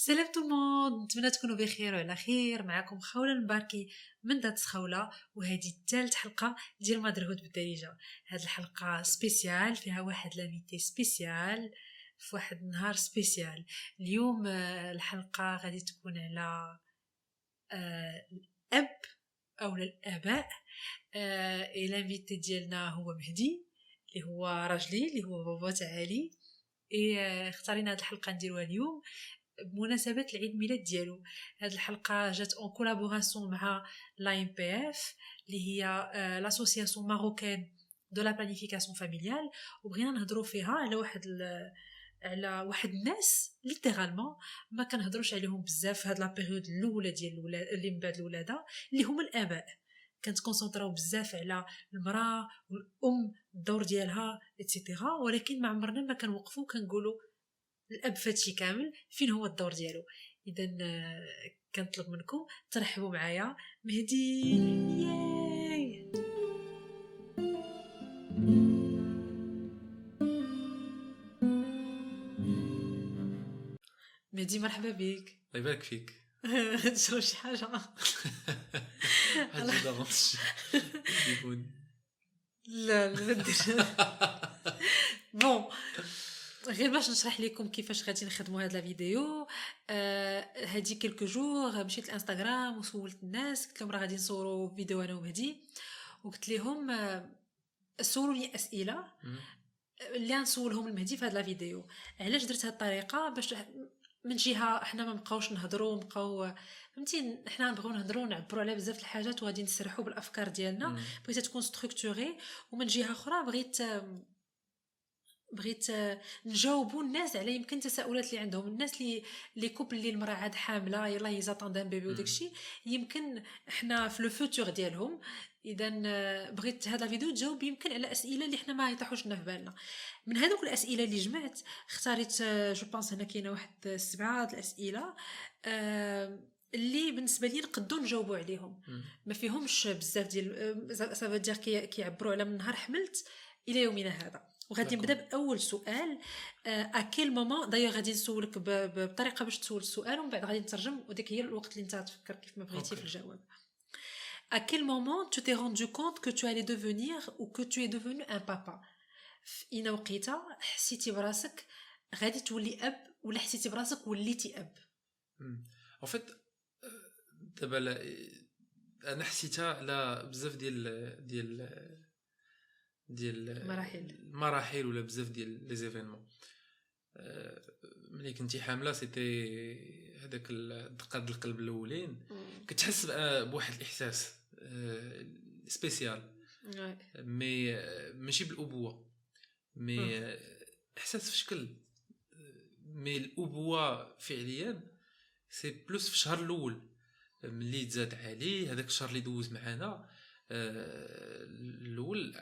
سلام tout le monde نتمنى تكونوا بخير وعلى خير. معكم خوله المباركي من That's خوله وهذه ثالث حلقة ديال motherhood بالدارجة. هذه الحلقة spéciale فيها واحد l'invité spécial في واحد النهار spécial اليوم آه، الحلقة غادي تكون على آه، الأب أو الآباء. l'invité آه، ديالنا هو مهدي اللي هو راجلي اللي هو بابا تاع علي. اختارينا هذه الحلقة نديروها اليوم. بمناسبة العيد ميلاد ديالو. هذه الحلقة جات en collaboration مع l'AMPF اللي هي l'Association marocaine de la planification familiale وبغينا نهضروا فيها على واحد على واحد الناس littéralement ما كنهضروش عليهم بزاف في هاد la période الأولى ديال الولاد اللي من بعد الولادة اللي هما الآباء. كنتكونسونطراو بزاف على المرأة والأم الدور ديالها et cetera ولكن ما عمرنا ما كنوقفوا كنقولوا الأب فاتشي كامل فين هو الدور ديالو؟ إذا آه، كنطلب منكم ترحبوا معايا مهدي. ياي! مهدي مرحبا بك. الله يبارك فيك. تشرب شي حاجة. حاجة دافونس لا لا bon غير باش نشرح لكم كيفاش غادي نخدموا هاد الفيديو آه هادي quelques jours مشيت الانستغرام وسولت الناس قلت لهم راه غادي نصوروا فيديو أنا ومهدي وقلت لهم آه سولوا لي أسئلة. اللي غنسولهم المهدي في هاد الفيديو علاش درت هاد الطريقة؟ باش من جهة حنا ما نبقاوش نهضروا نبقاو فهمتي؟ حنا نبغيو نهضروا نعبروا على بزاف الحاجات وغادي نسرحوا بالأفكار ديالنا. بغيت تكون structurée ومن جهة أخرى بغيت بغيت نجاوبوا الناس على يمكن التساؤلات اللي عندهم. الناس اللي les couples اللي المراه عاد حاملة يلاه ils attendent bébé وداكشي يمكن حنا في le futur ديالهم اذا بغيت هذا الفيديو تجاوب يمكن على أسئلة اللي حنا ما يطيحوش لنا في بالنا. من هذوك الأسئلة اللي جمعت اختاريت je pense هنا كاينة واحد سبعة الأسئلة اللي بالنسبة لي نقدو نجاوبوا عليهم. ما فيهمش بزاف ديال ça va dire كيعبروا على من نهار حملت إلى يومنا هذا. وغادي نبدا بأول سؤال. à quel moment d'ailleurs غادي نسولك بطريقة باش تسول السؤال ومن بعد غادي نترجم وديك هي الوقت اللي انت تفكر كيف ما بغيتي في الجواب. À quel moment tu t'es rendu compte que tu allais devenir ou que tu es devenu un papa في اين وقيته حسيتي براسك غادي تولي أب ولا حسيتي براسك وليتي أب؟ en fait دابا أنا حسيتها على بزاف ديال ديال ديال المراحل المراحل ولا بزاف ديال les événements. ملي كنتي حاملة سيتي هذاك دقات القلب الأولين. كتحس بواحد الإحساس spécial mais ماشي بالأبوة mais إحساس في شكل. mais الأبوة فعليا c'est plus في الشهر الأول. ملي تزاد عليه هذاك الشهر اللي دوز معانا الأول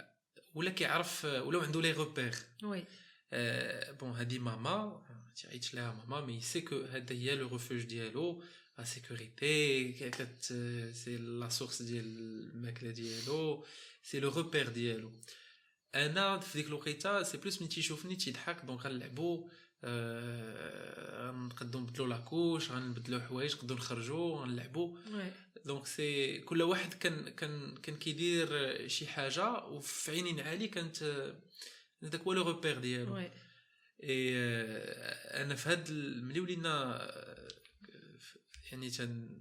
ولا كيعرف ولا عنده les repères oui bon هادي ماما تعيط لها ماما mais c'est que هذا هي le refuge ديالو la sécurité كت c'est la source ديال الماكلة ديالو c'est le repère ديالو. أنا في ديك الوقيتة c'est plus من تيشوفني تيضحك donc غنلعبو. غنقدو نبدلو la couche غنبدلو حوايج نقدو نخرجو غنلعبو. donc c'est كل واحد كان كان كان كيدير شي حاجة وفي عينين عالي كانت هذاك هو le repère ديالو. اي أنا في هاد ملي ولينا يعني تن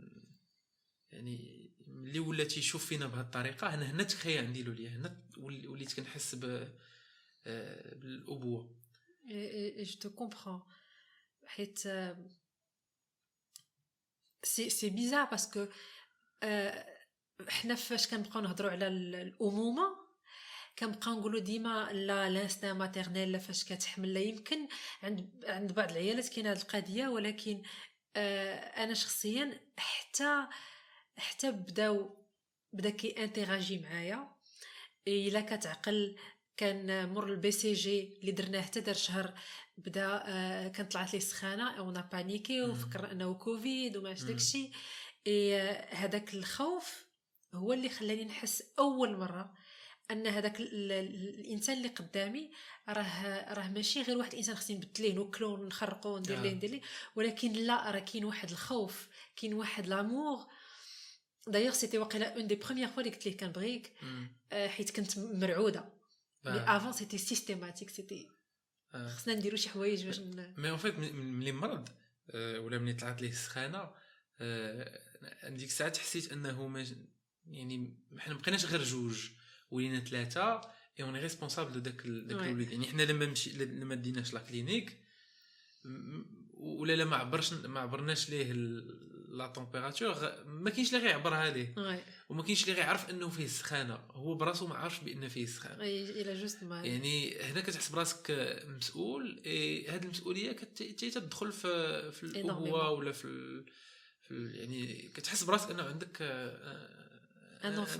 يعني ملي ولا تيشوف فينا بهاد الطريقة أنا هنا تخيل عندي ليا هنا وليت كنحس ب بالابوه et je te comprends حيت c'est c'est bizarre parce que حنا فاش كنبقاو نهضروا على الامومه كنبقى نقولوا ديما لا l'instinct maternel فاش كتحمل لا يمكن عند عند بعض العيالات كاينة هذه القضية ولكن أنا شخصيا حتى حتى بداو بدا كي interagir معايا الا كتعقل كان من ال BCG اللي درناه حتى دار شهر بدا آه كان طلعت لي سخانة أو paniquer وفكر أنه كوفيد وما داكشي. هذاك الخوف هو اللي خلاني نحس أول مرة أن هذاك الإنسان اللي قدامي راه راه ماشي غير واحد الانسان خصني نبدل ليه نوكلو نخرقو ندير ليه ندير ليه. ولكن لا راه كاين واحد الخوف كاين واحد l'amour d'ailleurs c'était واقيلا une des premières fois اللي قلت ليه كنبغيك حيت كنت مرعودة. mais avant c'était systématique c'était خصنا نديرو شي حوايج باش mais en fait ملي مرض ولا ملي طلعت ليه السخانه ديك الساعات حسيت أنه ما يعني حنا مبقيناش غير جوج ولينا ثلاثة et on est responsable de داك داك الوليد. يعني حنا لما مشي لما ديناش la clinique ولا لا ما عبرش ما عبرناش ليه la température ما كاينش اللي غيعبرها ليه وما كاينش اللي غيعرف إنه فيه السخانه هو براسو ما عارفش بأن فيه السخانه يعني هنا كتحس براسك مسؤول هذه المسؤولية كتدخل في في الابوه ولا في, في يعني كتحس براسك إنه عندك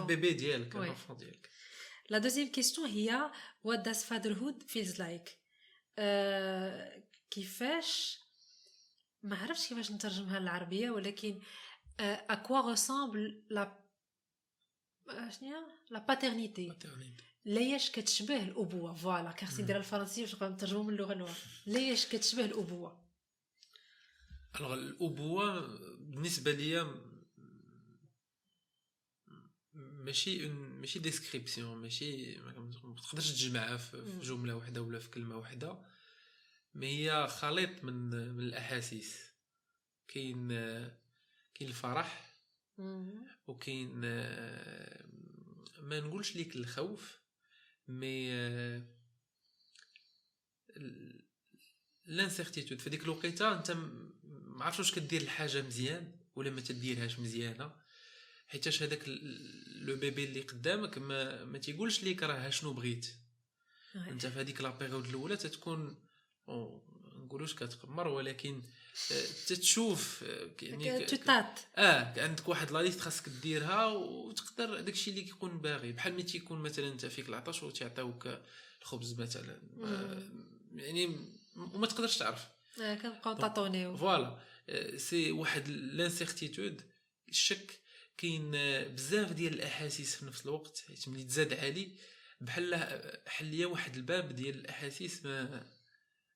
bébé ديالك ان ديالك. la deuxième question هي what does fatherhood feels like كيفاش ما عرفتش كيفاش نترجمها للعربيه ولكن à quoi ressemble la شنو la paternité ليش كتشبه الأبوة؟ voilà كان خصني نديرها بالفرنسيه باش نقدر نترجمو من اللغة الاولى ليش كتشبه الأبوة؟ alors الأبوة بالنسبة ليا ماشي ماشي description ماشي ما تقدرش تجمعها في جملة واحدة ولا في كلمة واحدة. mais هي خليط من من الأحاسيس. كاين كاين الفرح وكاين ما نقولش ليك الخوف mais l'incertitude في ديك الوقيتة أنت ما عرفتش واش كدير الحاجة مزيان ولا ما تديرهاش مزيانة. حيتاش هذاك le bébé اللي قدامك ما, ما تيقولش ليك راه شنو بغيت. أنت في هذيك la période الأولى تتكون نقولوش كتقمر ولكن آه، تتشوف آه، يعني تطات آه عندك واحد la liste خاصك ديرها وتقدر داكشي اللي كيكون باغي. بحال ملي تيكون مثلا أنت فيك العطش وتعطيوك الخبز مثلا. آه يعني وما تقدرش تعرف. آه كنبقاو tâtonner. voilà c'est واحد l'incertitude الشك. كاين بزاف ديال الأحاسيس في نفس الوقت. حيت ملي تزاد عالي بحال حل واحد الباب ديال الأحاسيس ما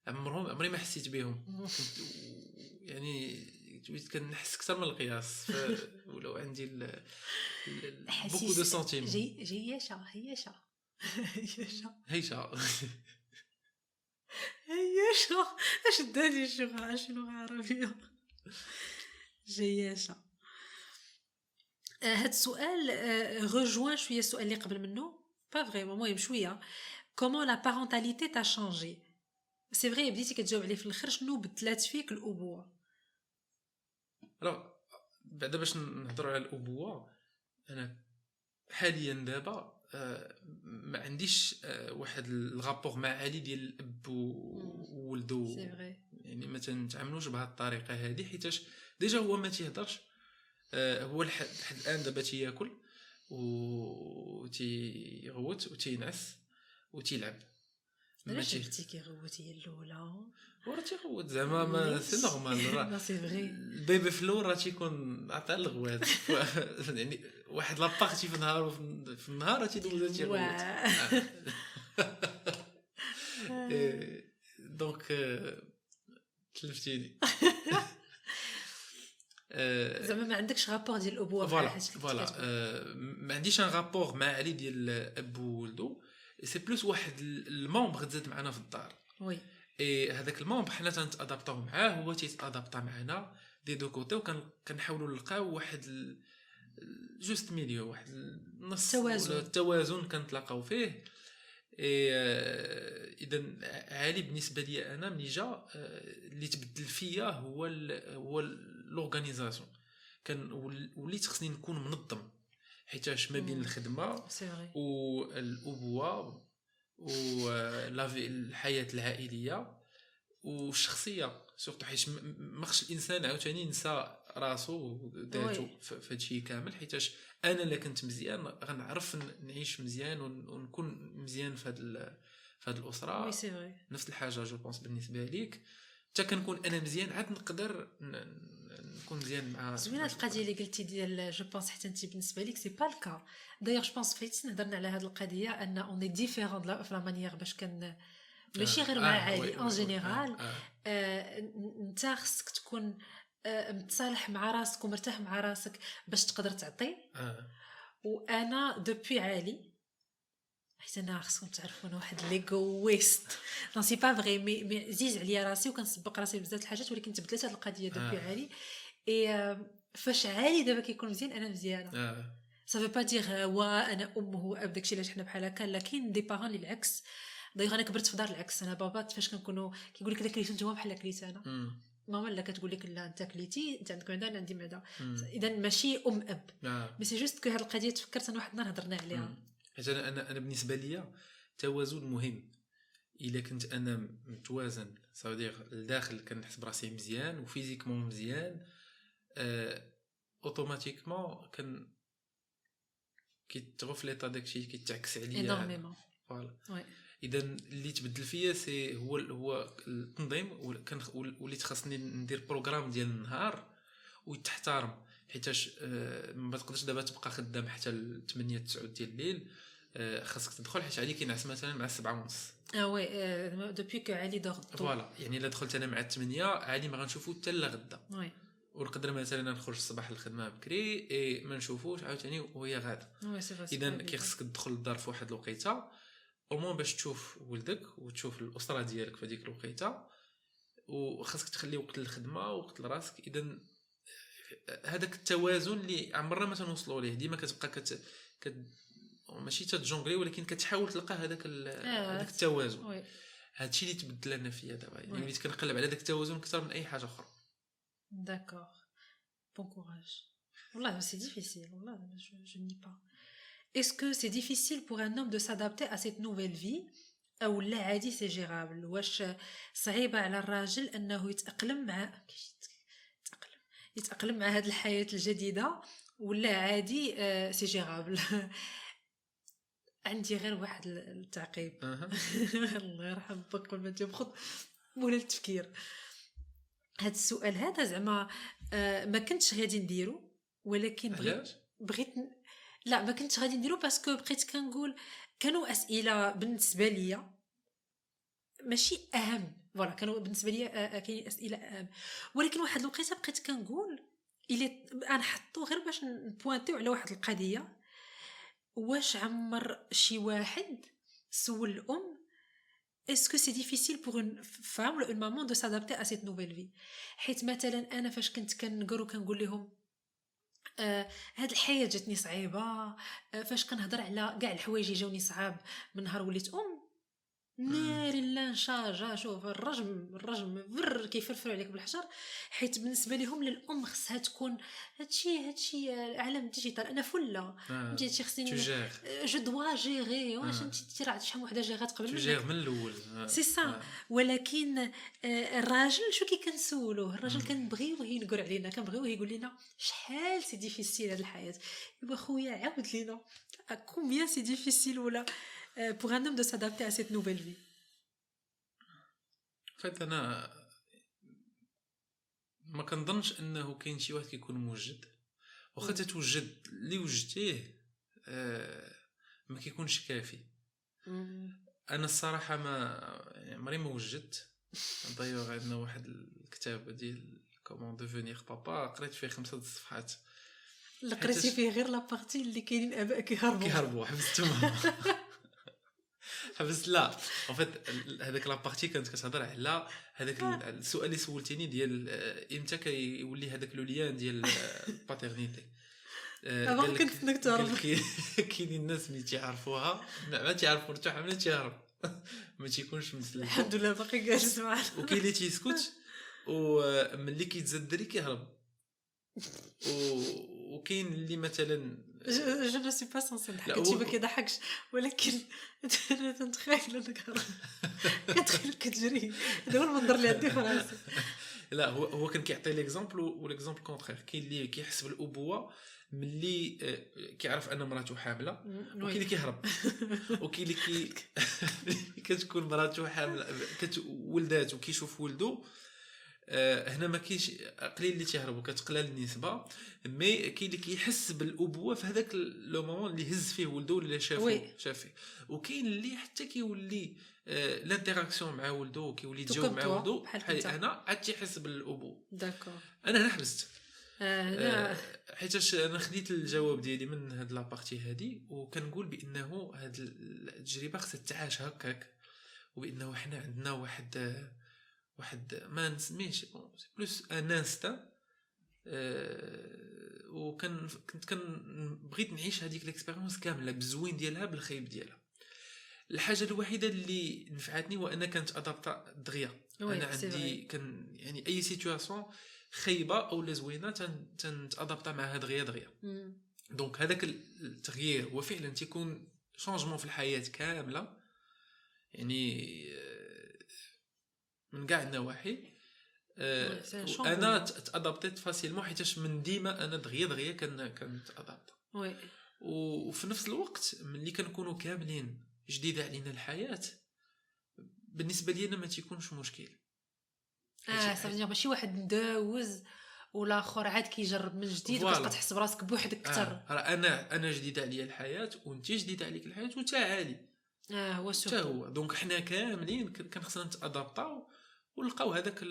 عمرهم عمري ما حسيت بهم. يعني كنحس أكثر من القياس. ولو عندي beaucoup de sentiments جي جياشة هياشة هياشة هيشة. هياشة اش داني اللغة شنو عربية جياشة هاد السؤال rejoint شوية السؤال اللي قبل منه. pas vraiment المهم شوية. comment la parentalité t'a changé c'est vrai بديتي كتجاوب عليه في الآخر شنو بدلات فيك الابوه الوغ بعدا باش نهضروا على الأبوة أنا حاليا دابا ما عنديش واحد ال rapport مع علي ديال الأب وولدو. يعني ما تنتعاملوش بهذه الطريقة هذه حيتاش déjà هو ما تيهضرش هو لحد الآن دابا تياكل و تيغوت وتينعس وتيلعب علاش قلتي كيغوت هي الأولى. وراه تيغوت زعما mais c'est normal راه. c'est vrai ال bébé الأول راه تيكون عطى الغوات. يعني واحد la partie في النهار في النهار تيدوز تيغوت donc تلفتيني. زعما ما عندكش rapport ديال الابوه voilà voilà ما عنديش un rapport مع علي ديال اب وولدو c'est plus واحد ال membre تزاد معنا في الدار. وي اي هذاك ال membre حنا تنتادابطاو معاه هو تيتادابطا معنا des deux côtés وكنحاولوا نلقاو واحد juste milieu واحد النص التوازن. التوازن كنتلاقاو فيه. اي اذا عالي بالنسبة لي أنا ملي جا اللي تبدل فيا هو هو l'organisation كان وليت خصني نكون منظم. حيتاش ما بين الخدمة والابوه الحياة العائلية والشخصيه surtout حيت ما خصش الإنسان عاوتاني ينسى راسو ذاته في هادشي كامل. حيتاش أنا إلا كنت مزيان غنعرف نعيش مزيان ونكون مزيان في هاد في هاد الأسرة. نفس الحاجة je pense بالنسبة ليك. حتى كنكون أنا مزيان عاد نقدر نكون مزيان مع زوينة القضية اللي قلتي ديال je pense حتى انت بالنسبة لك c'est pas le cas d'ailleurs je pense فايت هضرنا على هذه القضية أن on est différents في la manière باش كن ماشي غير مع عائلي اون جينيرال أنت خصك تكون آه، متصالح مع راسك ومرتاح مع راسك باش تقدر تعطي. وأنا دوبي عالي حيت أنا خصكم تعرفوا أنا واحد ليغويست نو سي با فغي مي, مي زيز عليا راسي وكنسبق راسي بزاف الحاجات ولكن تبدلت هذه القضية دوبي آه. عالي اي فاش عالي دابا كيكون مزيان أنا مزيانه آه. سافي با دير وا أنا امه واب داكشي علاش حنا بحال هكا لا كاين دي بارون العكس دايوغ أنا كبرت في دار العكس أنا بابا فاش كنكونوا كيقول لك الا كليتو نتوما بحال كليت أنا ماما لا كتقول لك لا انت كليتي انت عندك معده أنا عندي معده اذا ماشي ام اب mais c'est juste que هاد القضية تفكرت أنا واحد النهار هضرنا عليها حيت أنا أنا بالنسبة ليا التوازن مهم الا كنت أنا متوازن صافي الداخل كنحس براسي مزيان و physiquement مزيان automatiquement كن كي تغفليطا reflète داكشي كيتعكس عليا voilà اذا اللي تبدل فيا c'est هو هو التنظيم وليت خاصني ندير programme ديال النهار ويتحترم حيتاش ما تقدرش دابا تبقى خدام حتى ل 8 9 ديال الليل خاصك تدخل حيت علي كينعس مثلا مع 7 ونص آه oui depuis que علي dort voilà يعني الا دخلت أنا مع 8 عادي ما غنشوفو حتى لغدا oui ونقدر مثلا نخرج الصباح للخدمة بكري إي ما نشوفوش عاوتاني وهي غادة. اذا كيخصك تدخل للدار في واحد الوقيتة أو باش تشوف ولدك وتشوف الأسرة ديالك في هذيك الوقيتة وخاصك تخلي وقت للخدمة وقت لراسك. اذا هذاك التوازن اللي عمرنا ما تنوصلوا ليه. ديما كتبقى كت, كت... ماشي تتجونغلي ولكن كتحاول تلقى هذاك آه، هذاك التوازن. هذا الشيء اللي تبدل لنا فيا دابا يعني وليت كنقلب على هذاك التوازن أكثر من أي حاجة أخرى. d'accord bon courage والله c'est difficile والله je n'ai pas Est-ce que c'est difficile pour un homme de s'adapter à cette nouvelle vie? أو لا عادي c'est gérable واش صعيبه على الراجل انه يتاقلم مع يتاقلم يتاقلم مع هذه الحياة الجديده ولا عادي c'est gérable عندي غير واحد التعقيب. الله يرحم بك قبل ما تيبخذ مولا التفكير هذا السؤال هذا زعما ما كنتش غادي نديرو ولكن بغيت بغيت لا ما كنتش غادي نديرو parce que بقيت كنقول كانوا أسئلة بالنسبة ليا ماشي أهم. voilà كانوا بالنسبة ليا كاين أسئلة أهم. ولكن واحد الوقيتة بقيت كنقول الي نحطو غير باش ن pointيو على واحد القضية واش عمر شي واحد سول الأم اسكو سي ديفيسيل بوغ اون فام ولا اون مامون دو سادابتي ا سيت نوفيل في حيت مثلا أنا فاش كنت كنقرو كنقول لهم آه هاد الحياة جاتني صعيبه آه فاش كنهضر على كاع الحوايج اللي جاوني صعاب من نهار وليت ام نار لا نشاجا شوف الرجم الرجم فر كيفرفروا عليك بالحجر. حيت بالنسبة لهم للأم خصها تكون هادشي هادشي عالم ديجيتال. أنا فله فهمتي هادشي خصني je dois gérer واش أنت راه شحال وحدة جيرات قبل جير من الأول. سي سا ولكن الراجل شو كي كنسولوه؟ الراجل كنبغيوه ينقر علينا كنبغيوه يقول لنا شحال c'est difficile هاد الحياة؟ يبا خويا عاود لينا. combien c'est difficile ولا؟ Pour un homme de s'adapter à cette nouvelle vie. en fait أنا ما كنظنش إنه كاين شي واحد كيكون موجد. واخا تتوجد اللي وجدتيه آه ما كيكونش كافي. أنا الصراحة ما يعني عمري ما وجدت. دايوغ عندنا واحد الكتاب ديال comment devenir papa قريت فيه خمسة صفحات قريتي فيه غير la partie اللي كاينين آباء كيهربوا. كيهربوا حبستهم حبس لا. en fait هذاك la partie كانت كتهضر على هذاك السؤال اللي سولتيني ديال إمتى كيولي هذاك لو ليان ديال الباترنيتي افون كنت دكتور كاينين الناس ملي تيعرفوها. ما تيعرفوا حتى ملي تيهرب. ما تيكونش مسلم الحمد لله باقي جالس معنا وكاين اللي تيسكت وملي كيتزاد الدري كيهرب. وكاين اللي مثلا جو نو سي با سونسي نضحك هادشي ما كيضحكش ولكن أنا تنتخيل انك كتخيل كتجري. هذا هو المنظر اللي عندي في راسي. لا هو هو كان كيعطي l'exemple و l'exemple contraire كاين اللي كيحس بالأبوة ملي كيعرف أن مراته حاملة وكاين اللي كيهرب. وكاين اللي كي كتكون مراته حاملة ولدات وكيشوف ولده آه هنا ما كاينش قليل اللي تيهربوا كتقلل النسبة mais كاين اللي كيحس بالأبوة في هذاك le moment اللي هز فيه ولده ولا شافه شاف فيه. وكاين اللي حتى كيولي آه l'interaction مع ولده كيولي يتجاوب مع ولده بحال أنا عاد تيحس بالأبوة. d'accord. أنا هنا حبست. آه حيتاش أنا خديت الجواب ديالي من هاد la partie هادي وكنقول بأنه هاد التجربة خصها تعاش هكاك وبأنه حنا عندنا واحد واحد ما نسميش plus un instinct أه وكان كنت كان بغيت نعيش هذيك l'expérience كاملة بالزوين ديالها بالخايب ديالها. الحاجة الوحيدة اللي نفعتني هو أنا كانت adapta دغيا. أنا عندي كان يعني أي situation خايبة أو زوينة تنت adapta معها دغيا دغيا. donc هذاك التغيير هو فعلا تيكون changement في الحياة كاملة. يعني آه، من كاع النواحي. آه، أنا ت adapt يت facilement حيتاش من ديما أنا دغيا دغيا كنت adapta oui. وفي نفس الوقت ملي كنكونوا كاملين جديده علينا الحياة بالنسبة لي أنا ما تيكونش مشكل. آه صافي ماشي واحد مداوز والآخر عاد كيجرب من جديد وكتبقى تحس براسك بوحدك أكثر آه. أنا أنا جديده عليا الحياة وأنت جديده عليك الحياة وتا عالي آه هو حتى هو. donc حنا كاملين كان خصنا نت adapta و ولقاو هذاك.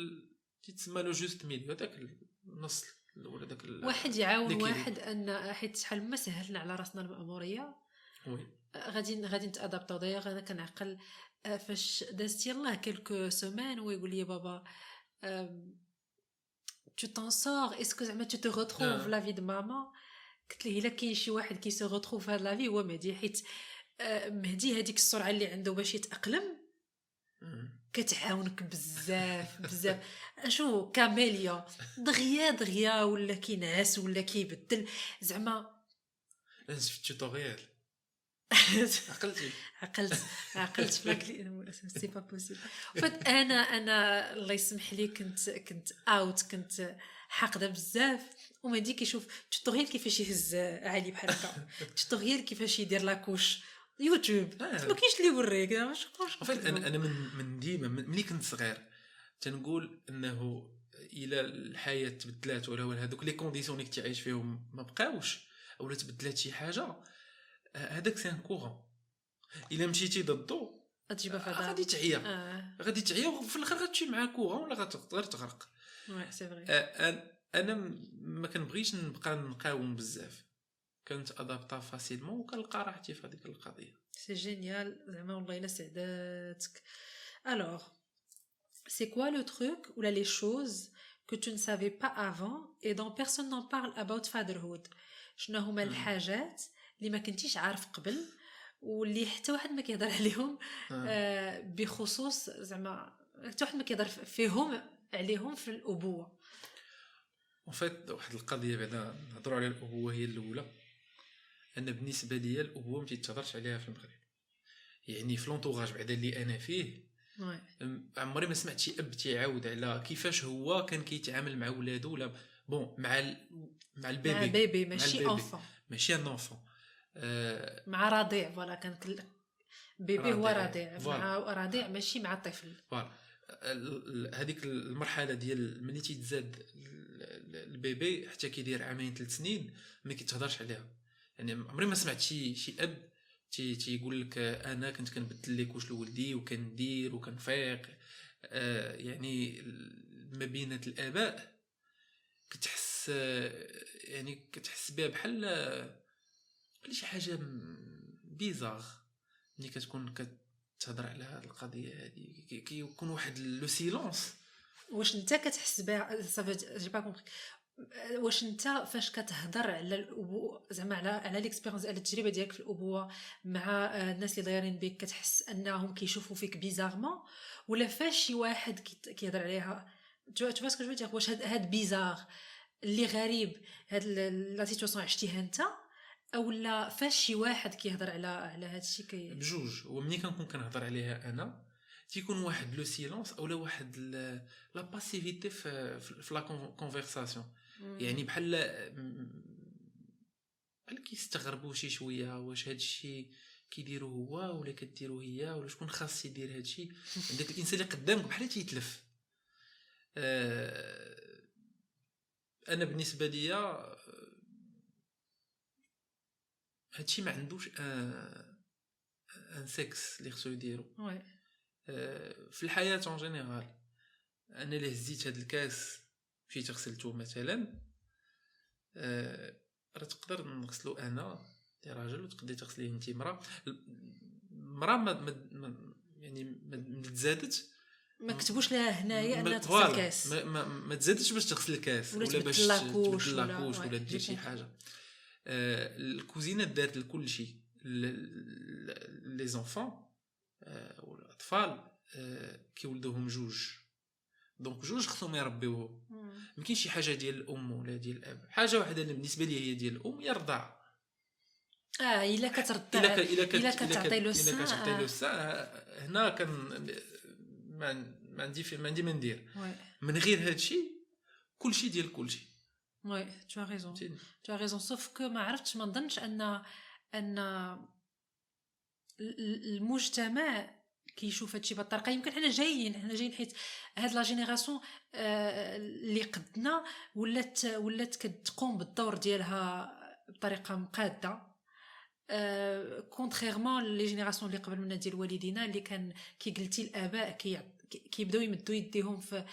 تيتسمى le juste milieu هذاك النص ولا داك واحد يعاون واحد أن حيت شحال ما سهلنا على راسنا المأمورية. oui. غادي غادي نت adapta و d'ailleurs أنا كنعقل آه، فاش دازت يلاه quelques semaines ويقول لي بابا t'en sors est-ce que زعما tu te retrouves la vie de maman? قلت له إلا كاين شي واحد qui se retrouve هاد la vie هو مهدي. حيت مهدي هذيك السرعة اللي عنده باش يتأقلم. كتعاونك بزاف بزاف. شو كاميليا دغيا دغيا ولا كينعس ولا كيبدل. زعما لازم في ال tutoriel. عقلتي. عقلت عقلت c'est pas possible en fait أنا أنا الله يسمح لي كنت كنت اوت كنت حاقدة بزاف. ومهدي كيشوف tutoriel كيفاش يهز علي بحال هكا. tutoriel كيفاش يدير la couche يوتيوب. آه. ما كاينش اللي يوريك أنا أنا من من ديما ملي كنت صغير تنقول إنه إلى الحياة تبدلات ولا هذوك les conditions اللي كنتي عايش فيهم ما بقاوش ولا تبدلات شي حاجة هذاك c'est un courant. إلا مشيتي ضدو غتجيبها في غادي تعيا. آه. غادي تعيا وفي الآخر غتمشي مع courant ولا غتقدر تغرق. oui c'est vrai أنا ما كنبغيش نبقى نقاوم بزاف. كنت adapta facilement وكنلقى راحتي في هذيك القضية. c'est génial زعما والله الا سعداتك alors c'est quoi le truc ولا les choses que tu ne savais pas avant et dont personne n'en parle about fatherhood? شنو هما الحاجات اللي ما كنتيش عارف قبل واللي حتى واحد ما كيهضر عليهم آه بخصوص زعما حتى واحد ما كيهضر فيهم عليهم في الابوه en fait واحد القضية بعدا نهضروا على الابوه هي الاولى أنا بالنسبة ليا الابوه ما تيتهضرش عليها في المغرب. يعني في l'entourage بعدا اللي أنا فيه عمري ما سمعت شي أب تيعاود على كيفاش هو كان كيتعامل مع ولادو ولا bon مع ال... مع ال bébé. مع ال bébé ماشي enfant ماشي un enfant أه مع رضيع voilà كان bébé هو رضيع مع رضيع ماشي مع الطفل. voilà. هذيك المرحلة ديال ملي تيتزاد ال bébé حتى كيدير عامين ثلاث سنين ما كيتهضرش عليها. يعني عمري ما سمعت شي شي أب تي تيقول لك أنا كنت كنبدل لك واش لولدي وكندير وكنفيق. آه يعني ما بين الآباء كتحس يعني كتحس بها بحال بحال شي حاجة bizarre ملي كتكون كتهضر على هاد القضية هادي كيكون واحد le silence واش انت كتحس بها؟ صافي j'ai pas compris واش انت فاش كتهضر على الابوه زعما على على l'expérience على التجربة ديالك في الأبوة مع آه، الناس اللي دايرين بك كتحس أنهم كيشوفوا فيك bizarrement ولا فاش شي واحد كيهضر عليها؟ tout tout parce que je واش هاد, bizarre اللي غريب هاد la situation عشتيها انت أو لا فاش شي واحد كيهضر على على هاد الشيء كي بجوج. ومني كنكون كنهضر عليها أنا تيكون واحد le silence أولا واحد la passivité في في la conversation يعني بحال بحال كيستغربوا شي شوية واش هاد الشيء كيديرو هو ولا كديرو هي ولا شكون خاص يدير هاد الشيء عندك الإنسان اللي قدامك بحال تيتلف. آه أنا بالنسبة ليا آه، هادشي ما عندوش un un sexe اللي خصو يديرو. آه في الحياة en général أنا اللي هزيت هاد الكاس مشيت غسلتو مثلا آه راه تقدر نغسلو أنا راجل وتقدري تغسليه أنت مرا مرا ما, ما يعني ما تزادت ما كتبوش لها هنايا أنها تغسل الكاس. ما, ما, ما تزادش باش تغسل الكاس ولا, باش ولا la couche ولا دير شي حاجة. آه الكوزينة دارت لكل شيء les enfants آه والاطفال آه كيولدوهم جوج. donc جوج خصهم يربيوهم. ما كاينش شي حاجة ديال الأم ولا ديال الأب. حاجة واحدة بالنسبة لي هي ديال الأم هي الرضاعه آه إلا كترضع إلا إلا كتعطي له الساعة. الا كتعطي له الساعة هنا كان ما ما عندي ما عندي ما ندير من غير هذا الشيء كلشي ديال كلشي. oui t'as raison t'as raison sauf que ما عرفتش ما نظنش ان أن المجتمع كيشوف هادشي بالطريقة. يمكن حنا جايين حنا جايين حيت هاد la génération آه، اللي قدنا ولات ولات كتقوم بالدور ديالها بطريقة مقادة. contrairement les générations اللي قبل منا ديال والدينا اللي كان كي قلتي الآباء كي كيبداو يمدوا يديهم في,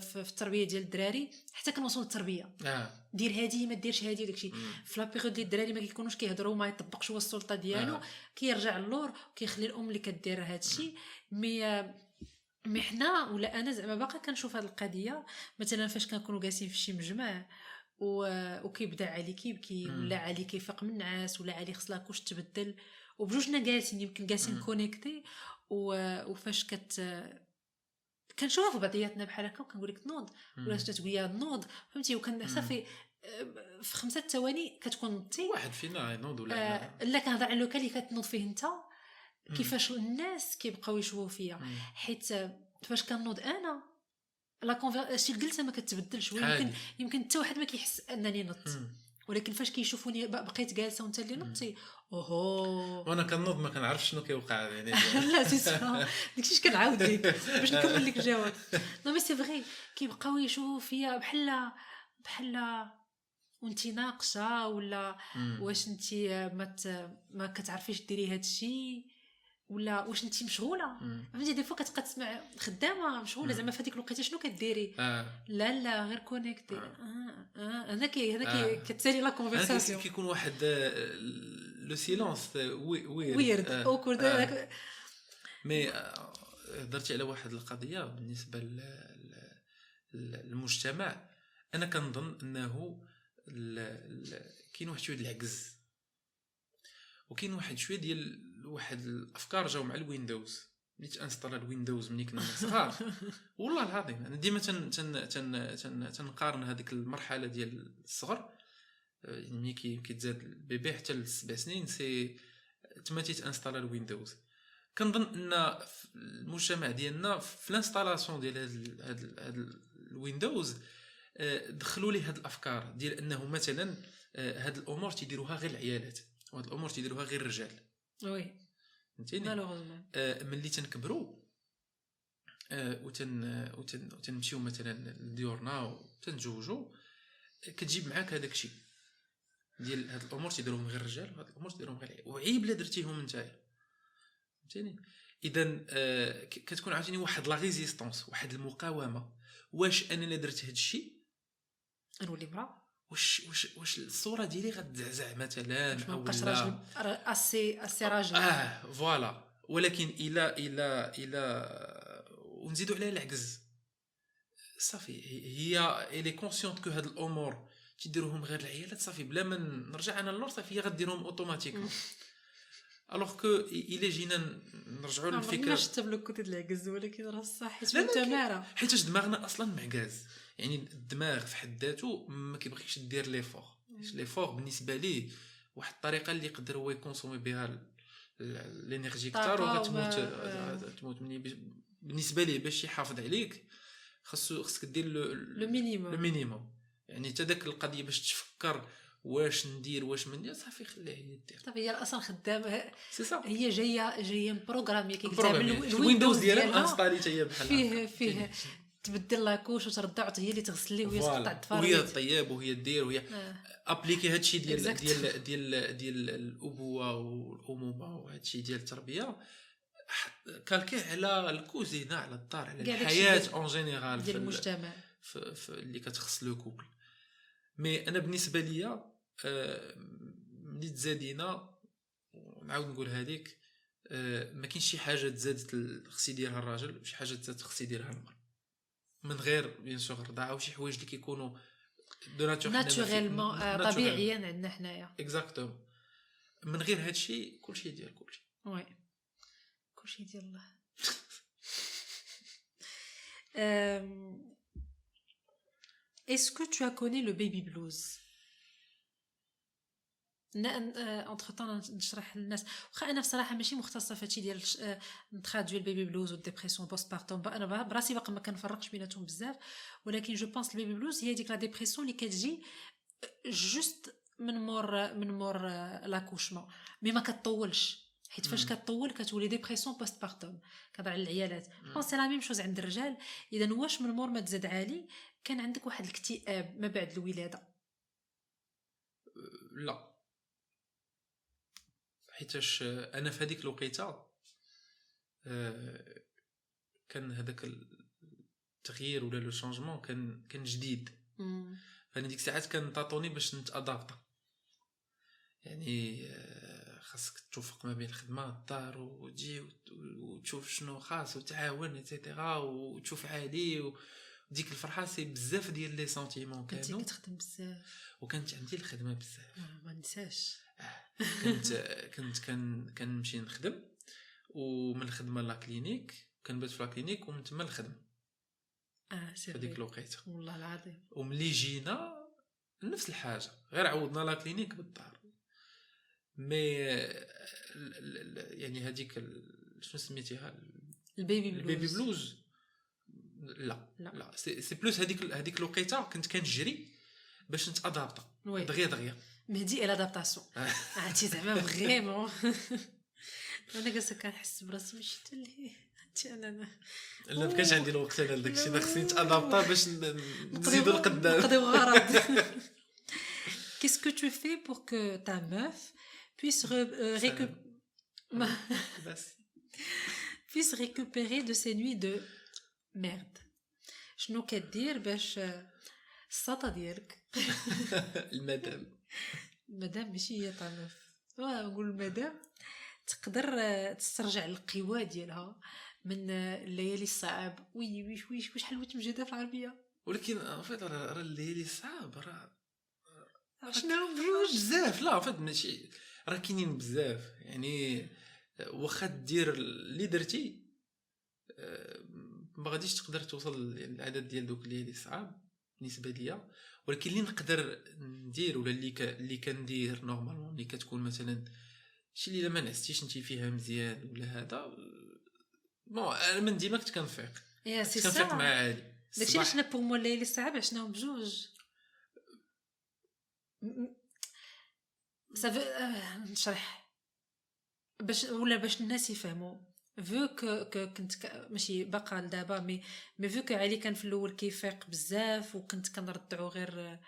في التربية ديال الدراري حتى كنوصلوا للتربية. آه. دير هادي ما ديرش هادي وداكشي في la période اللي الدراري ما كيكونوش كيهضروا ما يطبقش هو السلطة ديالو. آه. كيرجع للور وكيخلي الأم اللي كدير هادشي. mais mais حنا ولا أنا زعما باقا كنشوف هاد القضية. مثلا فاش كنكونوا جالسين في شي مجمع وكيبدا علي كيبكي ولا علي كيفيق من النعاس ولا علي خص la couche تبدل. وبجوجنا جالسين يمكن جالسين connectés وفاش كت كنشوف بعضياتنا بحال هكا وكنقول لك نوض ولا تقول لي نوض فهمتي؟ وكان صافي في خمسة ثواني كتكون نضتي واحد فينا ينوض ولا آه لا؟ كنهضر على ال local اللي كتنوض فيه انت كيفاش الناس كيبقاو يشوفوا فيا. حيت فاش كنوض أنا لا كونفير شي الجلسه ما كتبدلش يمكن يمكن حتى واحد ما كيحس انني نضت ولكن فاش كيشوفوني بقيت جالسة وانت اللي نضتي أوهو. وأنا كنوض ما كنعرفش شنو كيوقع يعني. لا si داكشي كنعاود لك باش نكمل لك الجواب. non mais c'est vrai كيبقاو يشوفوا فيا بحال بحال وانت ناقصه ولا واش انت ما ما كتعرفيش ديري هذا الشيء ولا واش انت مشغولة؟ فهمتي؟ des fois كتبقى تسمع خدامة مشغولة زعما في هذيك الوقيته شنو كديري؟ آه. لا لا غير connectée آه. آه هذا كي هذا كي كتسالي la conversation كيكون واحد le silence weird weird awkward mais هضرتي على واحد القضية بالنسبة للمجتمع. أنا كنظن أنه كاين واحد شوية العجز. وكاين واحد شوية ديال واحد الأفكار جاو مع ال Windows. ملي تانستالا ال Windows ملي كنا صغار. والله العظيم أنا ديما تن تن تن تن تنقارن هذيك المرحلة ديال الصغر. آه، ملي كيتزاد ال bébé حتى لسبع سنين c'est تما تيتانستالا ال Windows. كنظن أن المجتمع ديالنا في ال installation ديال هاد هاد هاد ال Windows آه، دخلوا لي هاد الأفكار ديال أنه مثلا آه، هاد الأمور تيديروها غير العيالات وهاد الأمور تيديروها غير الرجال. oui فهمتيني؟ malheureusement آه ملي تنكبروا آه وتن وتن وتنمشيو مثلا لديورنا وتنتزوجوا كتجيب معاك هذاك الشيء. ديال هاد الأمور تيديروهم غير الرجال وهاد الأمور تيديروهم غير العيال. وعيب لا درتيهم نتايا. فهمتيني؟ اذا آه كتكون عاوتاني واحد la résistance واحد المقاومة. واش أنا اللي درت هاد الشيء؟ نولي مرا واش واش واش الصورة ديالي غتزعزع مثلا أو راجل اسي اسي راجل آه voilà ولكن إلى إلى إلى ونزيدوا عليها العجز. صافي هي elle est consciente que هاد الأمور تيديروهم غير العيالات صافي بلا ما نرجع أنا للور صافي هي غديرهم automatiquement alors que الا جينا نرجعوا للفكره ما شفت plus côté العجز ولكن راه صح حيت متمارة. حيت دماغنا أصلا معكاز يعني الدماغ في حد ذاته ما كيبغيش دير l'effort. l'effort بالنسبة ليه؟ واحد الطريقة اللي يقدر هو يconsommer بها ال énergie كثر وغتموت تموت بالنسبة ليه باش يحافظ عليك خاصو خصك دير le minimum. le minimum. يعني حتى داك القضية باش تفكر واش ندير واش ما ندير صافي خليها هي دير صافي هي أصلا خدامة. هي جاية جاية مprogrammée كي ال Windows ديالها installé حتى هي بحال فيه فيه. تبدل la couche وترضع هي اللي تغسل ليه وهي. تقطع الضفار وهي طيب وهي دير وهي آه. appliquer هادشي ديال Exact. ديال ديال ديال الأبوة والأمومة وهادشي ديال التربية calquer على الكوزينة على الدار على الحياة ديال- en général ديال المجتمع في, في اللي كتخص le couple mais أنا بالنسبة ليا آه، ملي تزادينا نعاود نقول هذيك آه، ما كاينش شي حاجة تزادت خص يديرها الراجل وشي حاجة تزادت خص يديرها المرأة من غير bien sûr الرضاعه وشي حوايج اللي كيكونوا de nature naturellement آه، طبيعيا عندنا حنايا exactement من غير هادشي كلشي ديال كلشي oui. كلشي ديال الله. Euh, Est-ce que tu as connu le baby blues entre-temps نشرح للناس. واخا أنا بصراحة ماشي مختصة في هادشي ديال آه، نترادوي ال baby blues وال dépression post-partum أنا براسي باقا ما كنفرقش بيناتهم بزاف. ولكن je pense ال baby blues هي ديك la dépression اللي كتجي juste من مور من مور l'accouchement mais ما كتطولش حيت فاش مم. كتطول كتولي dépression post-partum كنهضر على العيالات bon c'est la même chose عند الرجال. إذا واش من مور ما تزاد علي كان عندك واحد الاكتئاب ما بعد الولادة. لا. حيتاش أنا في هذيك الوقيته آه، كان هذاك التغيير ولا le changement كان كان جديد. فانا ديك الساعات كان طاطوني باش نتادابتا يعني آه، خاصك توفق ما بين الخدمة الدار وتجي وت- وتشوف شنو خاص وتعاون et cetera وتشوف علي وديك الفرحة c'est بزاف ديال les sentiments كانوا. كتخدم بزاف. وكانت عندي الخدمة بزاف. ما نساش كنت كنت كان كنمشي نخدم ومن الخدمة la clinique كنبات في la clinique ومن تما الخدمه آه si في هذيك. الوقيتة. والله العظيم. وملي جينا نفس الحاجة غير عوضنا la clinique بالدار. mais يعني هذيك شنو سميتيها؟ ال baby blues ال baby blues. لا لا. لا si, plus هذيك هذيك الوقيتة كنت كنجري باش نتادابتا oui. دغيا دغيا. مهدي l'adaptation عرفتي زعما vraiment أنا جالسه كنحس براسي لهيه عرفتي أنا لا ما كانش عندي الوقت أنا لداكشي أنا خصني نتادابتا باش نزيدو القدام. نقضيو غرض. Qu'est-ce que tu fais pour que ta meuf puisse euh, بس puisse récupérer de ses nuits de merde. شنو كدير باش الساطه ديالك المدام المدام ماشي هي واه نقول المدام تقدر آه، تسترجع القوى ديالها من آه، الليالي الصعاب. وي وي وي وي شحال ويت مجهده في العربية؟ ولكن en fait راه الليالي صعاب راه شنو؟ بجوج بزاف. لا فهاد ماشي راه كاينين بزاف. يعني واخا دير اللي درتي آه، ما غاديش تقدر توصل للعدد ديال دوك الليالي صعاب بالنسبة ليا. ولكن اللي نقدر ندير ولا اللي ك... اللي كندير نورمالمون اللي كتكون مثلا شي ليلة ما نعستيش انت فيها مزيان ولا هذا بون أنا من ديما كنت كنفيق. يا سي كنفيق مع سا عالي داكشي علاش حنا بوغ موا الليالي الصعاب عشناهم بجوج صافي آه، نشرح. باش ولا باش الناس يفهموا. فو كو كنت. ماشي باقا لدابا مي مي فو كو علي كان في الأول كيفيق بزاف وكنت كنرضعو غير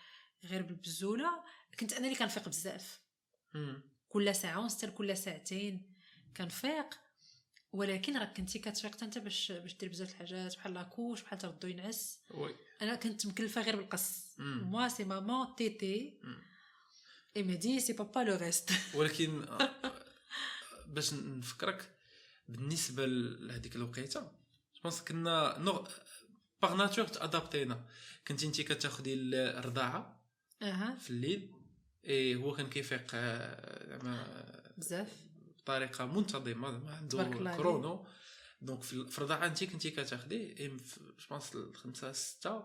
غير بالبزولة كنت أنا اللي كنفيق بزاف. كل ساعة ونص كل ساعتين كنفيق ولكن راك كنتي كتفيق انت باش باش دير بزاف الحاجات بحال لاكوش بحال تردو ينعس وي أنا كنت مكلفة غير بالقص. موا سي مامون تيتي. اي مي دي سي بابا لو ريست ولكن باش نفكرك بالنسبة لهذيك الوقيتة. جوبونس كنا نوغ باغ ناتور تادابتينا كنت انت كتاخدي الرضاعة أها. في الليل إي هو كان كيفيق آه، زعما بزاف. بطريقة منتظمة زعما عنده. كرونو دونك في ال- في الرضاعة انت كنتي كتاخدي إي جوبونس الخمسه ستة.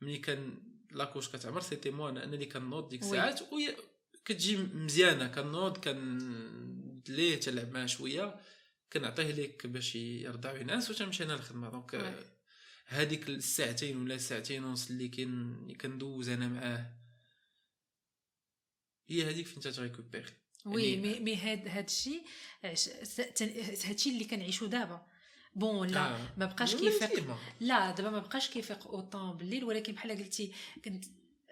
ملي كان لاكوش كتعمر سيتي مو أنا اللي كنوض ديك وي. الساعات وهي كتجي مزيانة. كنوض كندليه تلعب معاه شوية. كنعطيه ليك باش يرضع وينعس وتمشي أنا للخدمة. دونك هذيك الساعتين ولا الساعتين ونص اللي كن كندوز أنا معاه هي هذيك فين تتريكوبيري وي يعني- مي مي هاد هاد الشيء عش- س- تن- هاد الشيء اللي كنعيشو دابا. بون لا آه. ما بقاش كيفيق لا دابا ما بقاش كيفيق اوطون بالليل. ولكن بحال قلتي كنت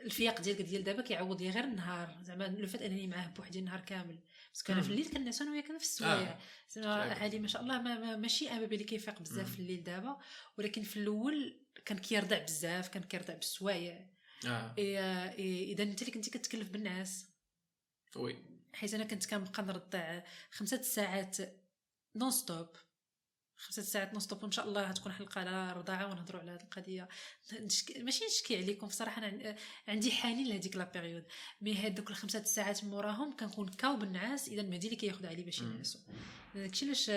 الفياق ديالك ديال دابا كيعوض لي غير النهار. زعما لو فات أنني معاه بوحدي النهار كامل. parce que أنا في الليل كنعس أنا وياه كنا في السوايع زعما علي ما شاء الله ما, ما ماشي un bébé اللي كيفيق بزاف في الليل دابا. ولكن في الأول كان كيرضع بزاف كان كيرضع بالسوايع. آه. إذا أنت اللي كنتي كتكلف بالنعاس. oui. حيت أنا كنت كنبقى نرضع خمسة ساعات non-stop خمسة ساعات non-stop وإن شاء الله غتكون حلقة على رضاعة ونهضروا على هذه القضية. ماشي نشكي عليكم بصراحة أنا عندي حنين لهذيك la période. mais هذوك الخمسة ساعات موراهم كنكون KO بالنعاس اذا المهدي اللي كياخذ علي باش ينعسو داكشي علاش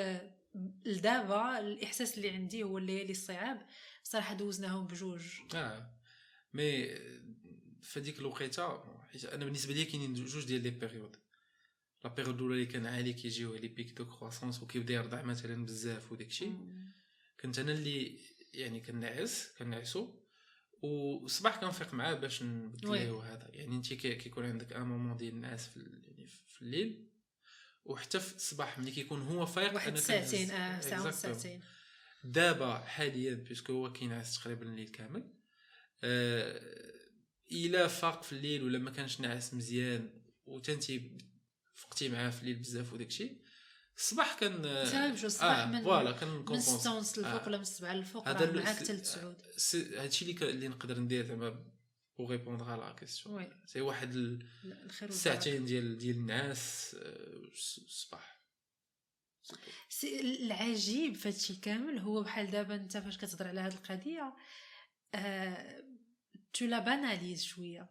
لدابا الإحساس اللي عندي هو الليالي الصعاب صراحة دوزناهم بجوج. آه. mais في هذيك الوقيتة حيت أنا بالنسبة لي كاينين جوج ديال les périodes. la période الاولى اللي كان علي كيجيو les pics de croissance وكيبدا يرضع مثلا بزاف وداكشي كنت أنا اللي يعني كنعس كنعسو والصباح كنفيق معاه باش نبدل ليه هذا يعني انت كيكون عندك un moment ديال النعاس في يعني في الليل وحتى في الصباح ملي كيكون هو فايق واحد ساعتين آه ساعة ساعتين دابا حاليا puisque هو كينعس تقريبا الليل كامل. آه إلا فاق في الليل ولا ما كانش ناعس مزيان وانتي فقتي معاه في الليل بزاف وداك الشيء. الصباح كان الصباح آه من voilà كان من 6 ونص الفوق آه. ولا من 7 الفوق هذا معاك حتى لتسعود. هادشي اللي اللي نقدر ندير زعما pour répondre على la question c'est واحد الساعتين ديال ديال النعاس الصباح. العجيب في هادشي كامل هو بحال دابا انت فاش كتهضر على هاد القضية آه tu la banalises شوية.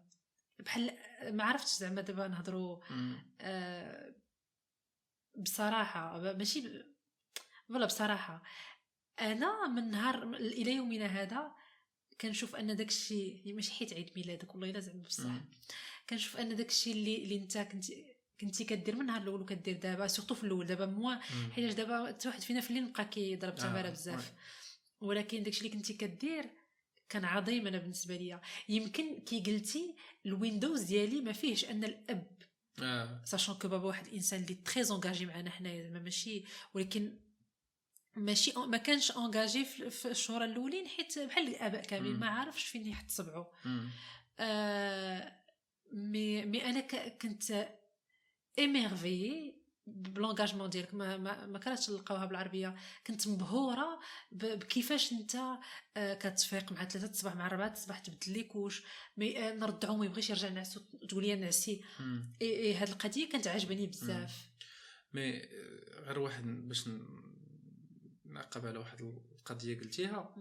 بحال ما عرفتش زعما دابا نهضروا آه بصراحة ماشي ولا بصراحة أنا من نهار إلى يومنا هذا كنشوف أن داك الشيء ماشي حيت عيد ميلادك والله إلا زعما بصح كنشوف أن داك الشيء اللي اللي أنت كنتي كنتي كدير من النهار الأول وكدير دابا سورتو في الأول دابا موا حيت دابا حتى واحد فينا في الليل بقى كيضرب تماره آه. بزاف ولكن داكشي اللي كنتي كدير كان عظيم أنا بالنسبة ليا. يمكن كي قلتي ال Windows ديالي ما فيهش أن الأب آه. sachant que بابا واحد الإنسان اللي très engagé معنا حنايا زعما ماشي ولكن ماشي ما كانش engagé في الشهور الأولين حيت بحال الآباء كاملين ما عارفش فين يحط صبعو آه مي مي أنا كنت émerveillée ب l'engagement ديالك ما ما, ما كانتش نلقاوها بالعربية. كنت مبهورة بكيفاش انت آه، كتفيق مع ثلاثة الصباح مع ربعة الصباح تبدل les couches. mais آه، نرضعو ما يبغيش يرجع نعسو تقول لي نعسي. إي إي هاد القضية كانت عجباني بزاف. mais آه، غير واحد باش نعقب على واحد القضية قلتيها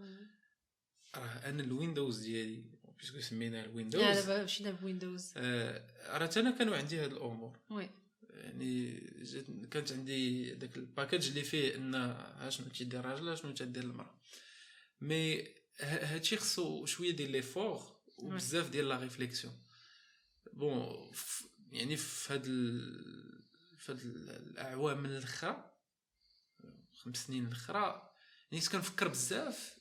راه أنا ال Windows ديالي puisque سمينا ال Windows. لا دابا مشينا ب Windows. راه أنا كانوا عندي هاد الأمور. oui. يعني كانت عندي داك ال bagage اللي فيه إن شنو تيدير الراجل شنو تدير المرأة. mais هادشي خصو شوية ديال les efforts وبزاف ديال la réflexion bon يعني في هاد ال... في هاد الأعوام الأخرى خمس سنين الأخرى يعني كنفكر بزاف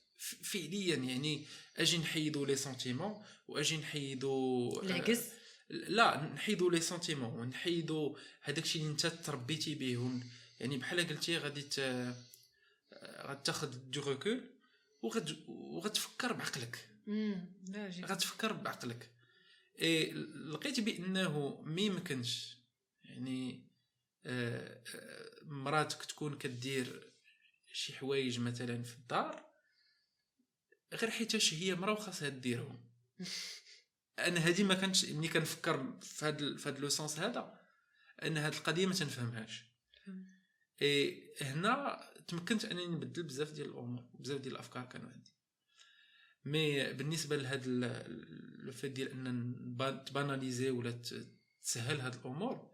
فعليا يعني أجي نحيدو les sentiments واجي نحيدو العكس. لا نحيدو les sentiments ونحيدو هذاك الشيء اللي انت تربيتي به. يعني بحال قلتي غادي غتاخذ du recul وغد وغتفكر بعقلك. غتفكر بعقلك. إي لقيت بأنه ما يمكنش. يعني آه، آه، مراتك تكون كدير شي حوايج مثلا في الدار غير حيتاش هي مرا وخاصها ديرهم. أنا هذه ما كانتش ملي كنفكر في هذا في هذا le sens هذا أن هذه القضية ما تنفهمهاش. إي هنا تمكنت أنني نبدل بزاف ديال الأمور بزاف ديال الأفكار كانوا عندي. mais بالنسبة لهذا le fait ديال أن ت banaliser ولا تسهل هاد الأمور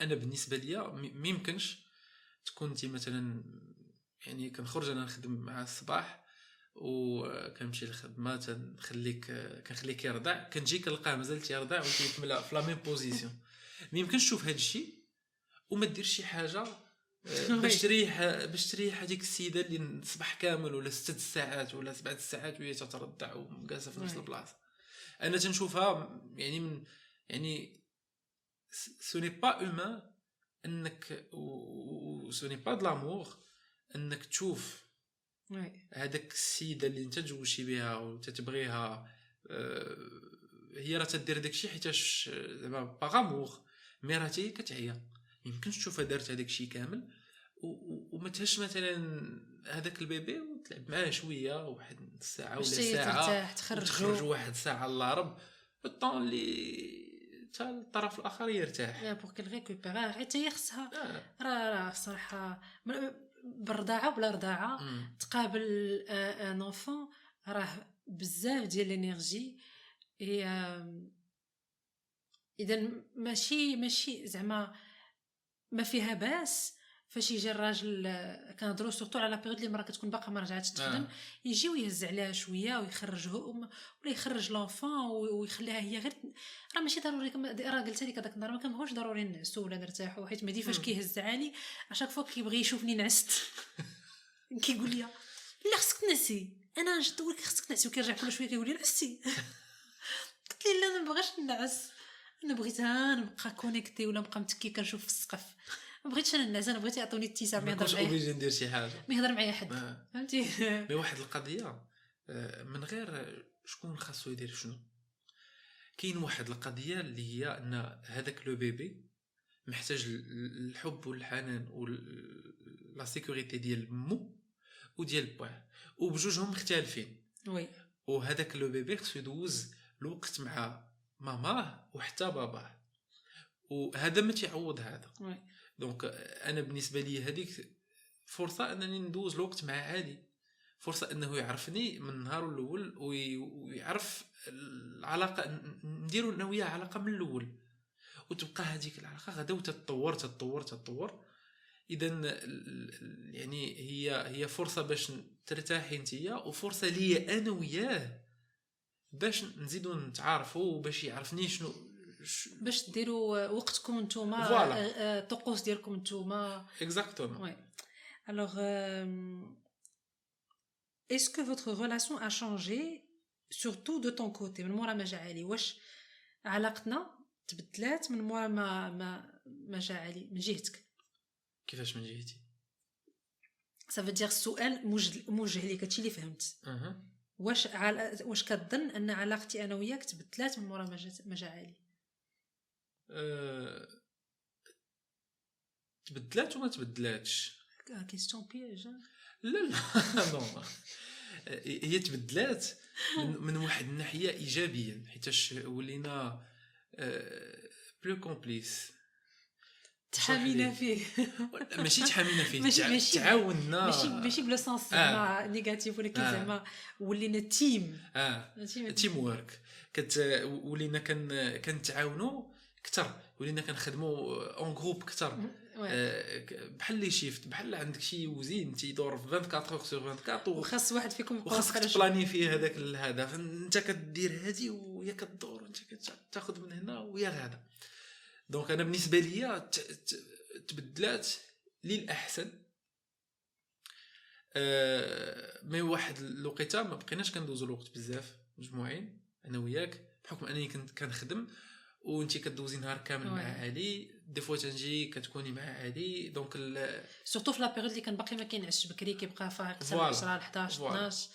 أنا بالنسبة ليا ما يمكنش تكون انت مثلا يعني كنخرج أنا نخدم مع الصباح وكنمشي للخدمة تنخليك كنخليك يرضع. كنجي كنلقاه مازال تيرضع وكيكمل في la même position ما يمكنش تشوف هذا الشيء وما دير شي حاجة آه، باش تريح باش تريح هذيك السيدة اللي الصباح كامل ولا ست ساعات ولا سبعة ساعات وهي تترضع ومجالسة في نفس البلاصة. أنا تنشوفها يعني من يعني ce n'est pas humain أنك و ce n'est pas de l'amour أنك تشوف هذاك السيدة اللي انت تزوجتي بها وتتبغيها آه، هي راه تدير داكشي حيتاش زعما par amour mais راه هي كتعيا يمكنش تشوفها دارت هذاك الشيء كامل. وما تهزش مثلا هذاك ال bébé وتلعب معاه شوية واحد ساعة ولا ساعة. تخرج. واحد ساعة الله رب الطون اللي حتى الطرف الآخر يرتاح. là pour qu'elle récupère حتى هي خصها. راه راه الصراحه بالرضاعه وبلا رضاعه تقابل un enfant راه بزاف ديال ال énergie. اذا ماشي ماشي زعما ما فيها باس. فاش يجي الراجل كنهضروا surtout على période اللي المراه كتكون باقا ما رجعتش تخدم آه. يجي ويهز عليها شوية ويخرجه ولا يخرج l'enfant ويخليها هي غير راه ماشي ضروري راه قلت لك هذاك النهار ما كنبغوش ضروري نعسو ولا نرتاحوا حيت مهدي فاش كيهز علي à chaque fois كيبغي يشوفني نعست. كيقول لي لا خصك تنعسي أنا نجد لك خصك تنعسي وكيرجع كل شوية كيقول لي نعستي قلت لي لا ما بغاش نعس أنا بغيتها نبقى connectée ولا نبقى متكي كنشوف في السقف. ما بغيتش أنا نعس أنا بغيت يعطوني التيساع ما يهضر معايا. obligée ندير شي حاجة. ما يهضر معايا حد آه. فهمتي؟ mais واحد القضية آه، من غير شكون خاصو يدير شنو. كاين واحد القضية اللي هي أن هذاك le bébé محتاج الحب والحنان و la sécurité ديال مو وديال باه وبجوجهم مختلفين. oui. وهذاك le bébé خصو يدوز الوقت مع ماماه وحتى باباه. وهذا ما تيعوض هذا. oui. donc أنا بالنسبة لي هذيك فرصة أنني ندوز الوقت معاه هادي فرصة أنه يعرفني من النهار الأول ويعرف العلاقة نديرو أنا وياه علاقة من الأول. وتبقى هذيك العلاقة غادا وتتطور تتطور تتطور. اذا يعني هي هي فرصة باش ترتاحي انتيا وفرصة ليا أنا وياه باش نزيدو نتعارفوا وباش يعرفني شنو باش ديروا وقتكم نتوما الطقوس ديالكم نتوما. Exactement. Ouais. Alors euh, est-ce que votre relation a changé surtout de ton côté? من مورا ما جا علي واش علاقتنا تبدلات من مورا ما ما ما جا علي من جهتك كيفاش من جهتي؟ سافو دير السؤال موجه ليك هادشي اللي فهمت. أه. واش عل... واش كتظن أن علاقتي أنا وياك تبدلات من مورا ما جا علي؟ أه... تبدلات وما تبدلاتش؟ question piège لا لا non هي تبدلات من, واحد الناحية ايجابيا حيتاش ولينا plus complices تحامينا فيه. ماشي تحامينا فيه ماشي ماشي تعاوننا. ماشي ماشي بلا سونس زعما négatif ولكن زعما ولينا team آه. teamwork كت ولينا كن كنتعاونوا أكثر ولينا كنخدموا en groupe أكثر بحال لي shift بحال عندك شي وزين تيدور في 24 اور sur 24 وخاص واحد فيكم وخاصك تplani فيه هذاك الهدف انت كدير هادي وهي كدور انت كتاخذ من هنا وهي غاده donc أنا بالنسبة ليا تبدلات للأحسن. أه mais واحد الوقيتة ما بقيناش كندوزو الوقت بزاف مجموعين أنا وياك بحكم أنني كنت كنخدم. وانت كدوزي نهار كامل مع علي des fois تنجي كتكوني مع علي دونك سورتو في لا بيريود اللي كان باقي ما كينعش بكري كيبقى فايق حتى 10 11 12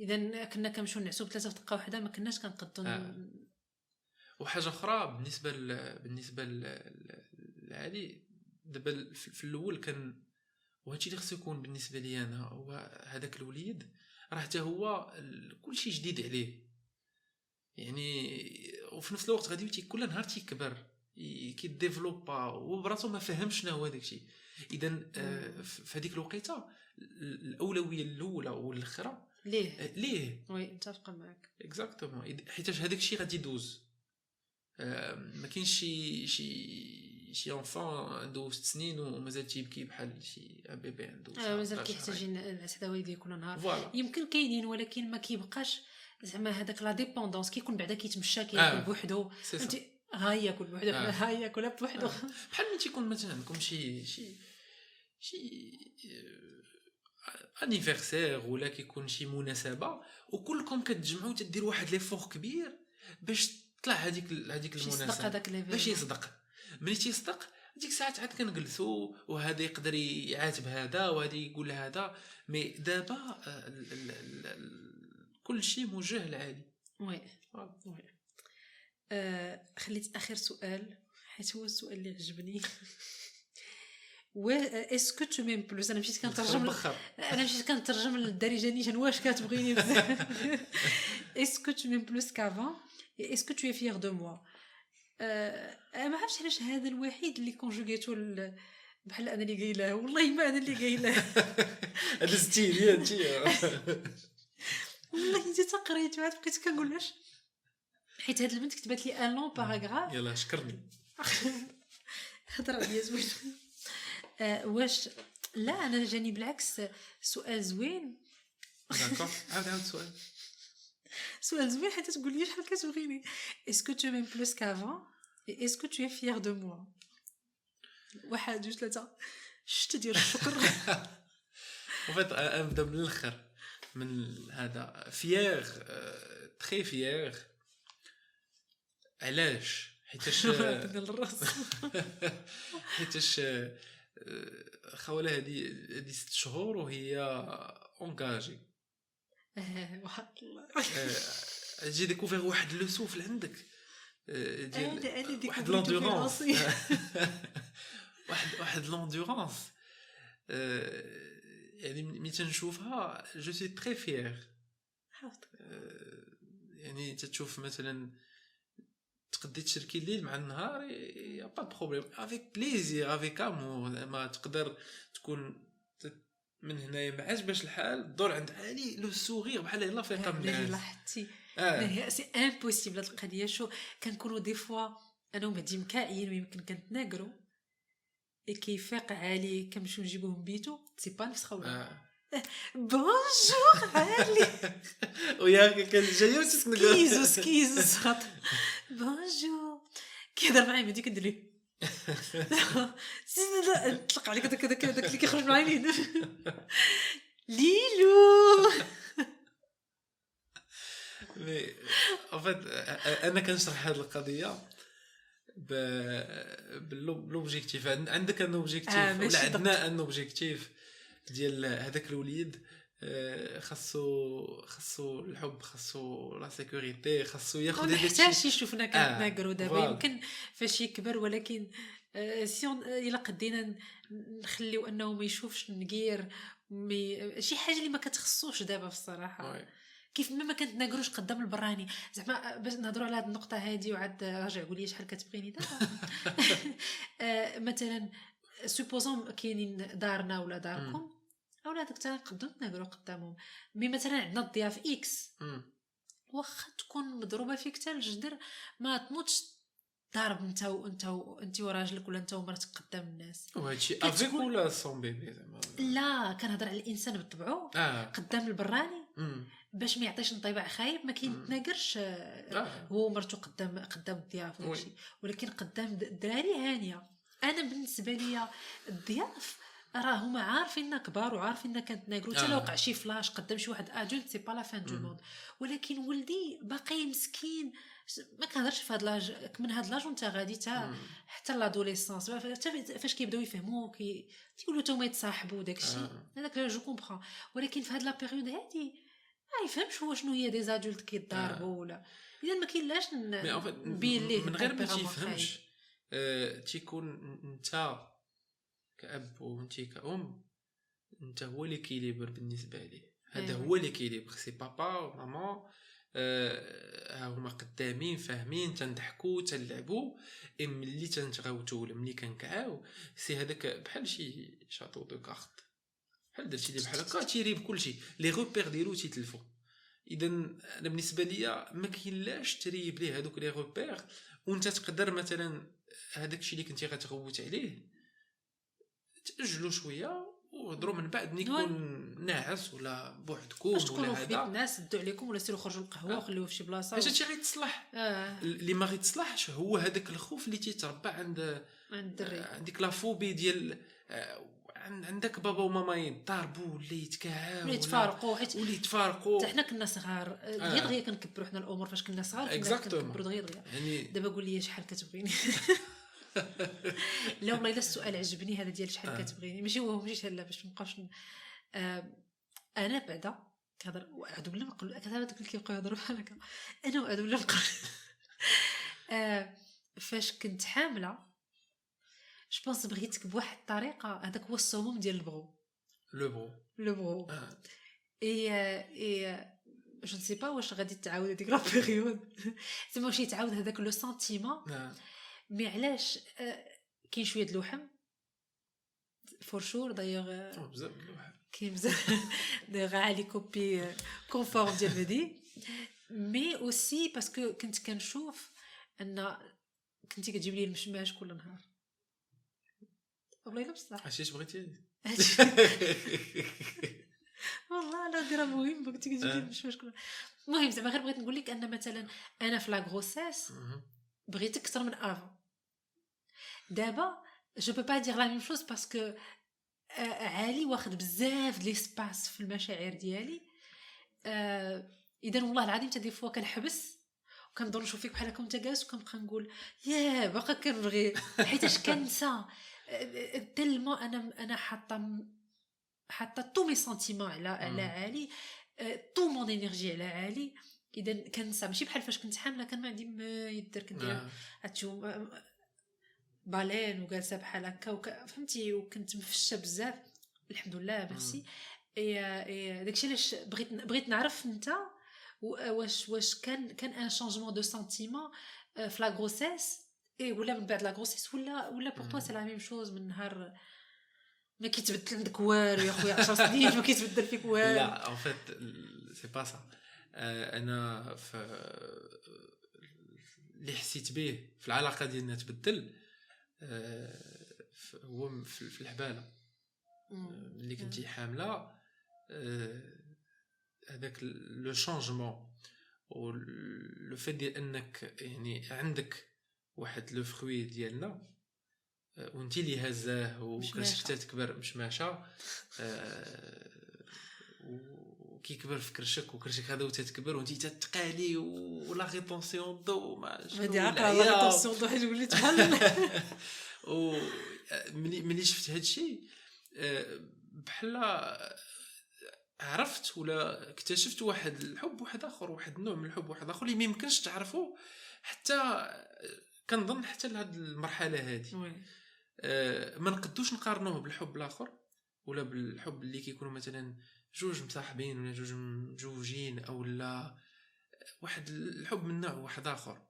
اذا كنا كنمشيو نعسو بثلاثة في دقة واحدة ما كناش كنقدو آه. وحاجة أخرى بالنسبة ل... بالنسبة لعلي دابا في الأول كان وهادشي اللي خصو يكون بالنسبة لي أنا هو هذاك الوليد راه حتى هو كلشي جديد عليه. يعني وفي نفس الوقت غادي كل نهار تيكبر كيديفلوبا وبراسو ما فهمش شنو هو داكشي. اذا آه، في هذيك الوقيتة الأولوية الأولى والاخرى ليه؟ آه، ليه. oui متفقة معك exactement حيتاش هذاك الشيء غادي يدوز. آه، ما كاينش شي شي شي enfant عنده ست سنين ومازال تيبكي بحال شي bébé عنده مازال كيحتاج حدا والديه كل نهار. يمكن كاينين ولكن ما كيبقاش. زعما هذاك la dépendance كيكون بعدا كيتمشى كياكل آه. بوحدو أنت ها ياكل بوحدو آه. ها ياكل بوحدو آه. بحال ملي تيكون مثلا عندكم شي شي شي anniversaire ولا كيكون شي مناسبة وكلكم كتجمعوا تديروا واحد l'effort كبير باش تطلع هذيك هذيك المناسبة باش يصدق ملي تيصدق ديك الساعات عاد كنجلسوا وهذا يقدر يعاتب هذا وهذا يقول هذا mais دابا آه، كل شيء موجه لعلي. oui. oui. آه خليت آخر سؤال حيت هو السؤال اللي عجبني. و est-ce que tu m'aimes plus أنا مشيت كنترجم أنا مشيت كنترجم للدارجه نيشان واش كتبغيني بزاف. est-ce que tu m'aimes plus qu'avant est-ce que tu es fière de moi ما عرفتش علاش هذا الوحيد اللي conjuguيتو بحال أنا اللي قايله والله ما أنا اللي قايله هذا style انت والله انت تقريت عاد بقيت كنقول لاش حيت هاد البنت كتبات لي ان long paragraphe. يلا شكرني. هضر عليا زوين. آه، واش؟ لا أنا جاني بالعكس. سؤال زوين. d'accord عاود عاود السؤال سؤال زوين حتى تقول لي شحال كتبغيني. est-ce que tu m'aimes plus qu'avant est-ce que tu es fière de moi واحد جوج ثلاثة. شت ديال الشكر. وفيت نبدا من الآخر من هذا. fier très fier. علاش؟ حيتاش حيتاش خوله هذه هذه ست شهور وهي engagée واحد الله. تجي découvre واحد le souffle عندك. ديال واحد l'endurance واحد واحد l'endurance يعني ملي تنشوفها جو سي تري فيير يعني تتشوف مثلا تقدي تشركي الليل مع النهار يا با بروبليم. افيك بليزير افيك امور ما تقدر تكون من هنايا ما عجبش الحال دور عند علي لو سوغيغ بحال يلا فيقا من لاحظتي. آه. سي امبوسيبل هاد القضية شو كنكونوا دي فوا أنا ومهدي مكائين ويمكن كنتناقروا. كيفيق علي كنمشيو نجيبوه من بيتو سي با نفس خوله بونجور علي ويا كان جاية سكيزو سكيزو بونجور كيهضر معايا مهدي كندير ليه نطلق عليك داك داك داك اللي كيخرج من العينين ليلو مي فيت أنا كنشرح هذه القضية. ب l'objectif عندك un objectif ولا عندنا un objectif ديال هذاك الوليد خاصو خاصو الحب خاصو la sécurité خاصو ياخذ هذاك الشيء. حتى يشوفنا كنتناقروا دابا. يمكن فاش يكبر ولكن si إلا قدينا نخليو أنه ما يشوفش النقير mais شي حاجة اللي ما كتخصوش دابا بصراحة. كيف ما ما كنتناقروش قدام البراني. زعما باش نهضروا على هذه النقطة هذه وعاد راجع قول لي شحال كتبغيني دابا مثلا supposons كاينين دارنا ولا داركم أولادك حتى نقدروا نتناقروا قدامهم. mais مثلا عندنا الضياف X واخا تكون مضروبة فيك حتى الجدر ما تنوضش ضارب انت وانت انت وراجلك ولا انت ومرتك قدام الناس. وهادشي افيك ولا سون بيبي زعما. لا كنهضر على الإنسان بطبعه آه. قدام البراني. باش ما يعطيش انطباع خايب ما كيتناقرش آه. هو ومرته قدام قدام الضياف وداكشي ولكن قدام الدراري هانية. أنا بالنسبة ليا الضياف راه هما عارفين كبار وعارفين كنتناقروا حتى لو وقع شي clash قدام شي واحد adulte c'est pas la fin du monde. ولكن ولدي باقي مسكين ما كنهضرش في هاد l'âge من هاد l'âge وانت غادي تا حتى l'adolescence حتى فاش كيبداو يفهموا كي تيقولوا تا هما يتصاحبوا داكشي. هذاك je comprends. ولكن في هاد la période هادي ما يفهمش هو شنو هي des adultes كيضاربوا ولا اذا ما كاين لاش نبين ليه من غير ما تيفهمش أه تيكون انت كأب وانت كأم انت هو l'équilibre بالنسبة ليه هذا هو l'équilibre c'est بابا وماما ها هما قدامين فاهمين تنضحكوا تنلعبوا ملي تنتغاوتوا ولا ملي كنكعاو c'est هذاك بحال شي château de cartes بحال درتي لي بحال هكا؟ تيريب كلشي. les repères ديالو تيتلفوا اذا أنا بالنسبة ليا ما كاينلاش تريب ليه هذوك les repères وأنت تقدر مثلا هذاك الشيء اللي كنتي غتغوت عليه تأجلو شوية وهضروا من بعد ملي يكون ناعس ولا بوحدكم ولا هذا. الناس دو عليكم ولا سيروا خرجوا القهوة وخليوه في شي بلاصة باش هادشي غيتصلح. آه. اللي ما غيتصلحش هو هذاك الخوف اللي تيتربى عند عند الدري. عندك لا فوبي ديال عندك بابا وماما يضاربوا ولا يتكاعوا ولا يتفارقوا حيت ولا يتفارقوا حتى حنا كنا صغار دغيا دغيا كنكبروا حنا الأمور فاش كنا صغار كنا كنكبروا دغيا دغيا. يعني دابا قول لي شحال كتبغيني. لا والله إلا السؤال عجبني هذا ديال شحال آه. كتبغيني. ماشي هو ماشي لا باش نبقاوش آه أنا بعدا كهضر اعوذ بالله ما نقول كتعرف داك اللي كيبقاو يهضروا بحال هكا أنا اعوذ بالله نقول آه فاش كنت حاملة je pense بغيتك بواحد الطريقة هذاك هو ال summum ديال البغو. لو بو لو بغو آه. et et je ne sais pas واش غادي تعاود هذيك la période زعما واش يتعاود هذاك le sentiment آه. mais علاش؟ آه، كاين شوية د اللحم for sure d'ailleurs أوه، بزاف د الواحد. كاين بزاف دايوغ عالي copie conforme ديال مهدي mais aussi parce que كنت كنشوف أن كنتي كتجيب لي المشماش كل نهار. والله الا بصح عرفتي اش بغيتي؟ والله لا ديرها مهم كنتي كتجيب لي آه. المشماش كل المهم زعما غير بغيت نقول لك أن مثلا أنا في la grossesse مهم. بغيت أكثر من avant دابا je peux pas dire la même chose parce que عالي واخد بزاف د l'espace في المشاعر ديالي. آه، اذا والله العظيم حتى des fois كنحبس وكنضل نشوف فيك بحال هكا وانت جالس وكنبقى نقول ياه باقا كنبغي حيتاش كنسى. tellement أنا أنا حاطة حاطة tous mes sentiments على. عالي. toute mon énergie على عالي. اذا كنسى ماشي بحال فاش كنت حاملة كان ما عندي ما يدير كندير آه. هاتشو بالين وجالسة بحال هكا. وك... فهمتي؟ وكنت مفشة بزاف. الحمد لله ميرسي. إي داكشي علاش بغيت بغيت نعرف أنت واش واش كان كان un changement de sentiments في la grossesse et ولا من بعد la grossesse ولا ولا pour toi. c'est la même chose من نهار. ما كيتبدل عندك والو يا خويا 10 سنين ما كيتبدل فيك والو. لا en fait c'est pas ça أنا في اللي حسيت به في العلاقة ديالنا تبدل آه، هو في الحبالة. ملي كنتي حاملة آه، هذاك لو شونجمون و لو فيت ديال أنك يعني عندك واحد لو فروي ديالنا آه، وانتي اللي هزاه وكرشك مشماشة. تكبر مشماشه آه، وكيكبر في كرشك وكرشك هذا وتتكبر وانتي تتقالي و la rétention d'eau ما هادي عاقله والعياط. la rétention d'eau حيت وليت بحال و ملي ملي شفت هادشي آه، بحال عرفت ولا اكتشفت واحد الحب واحد آخر واحد النوع من الحب واحد آخر اللي ما يمكنش تعرفه حتى كنظن حتى لهاد المرحلة هذه. آه، ما نقدوش نقارنوه بالحب الآخر ولا بالحب اللي كيكونوا مثلا جوج مصاحبين ولا جوج مجوجين أو لا واحد الحب من نوع واحد آخر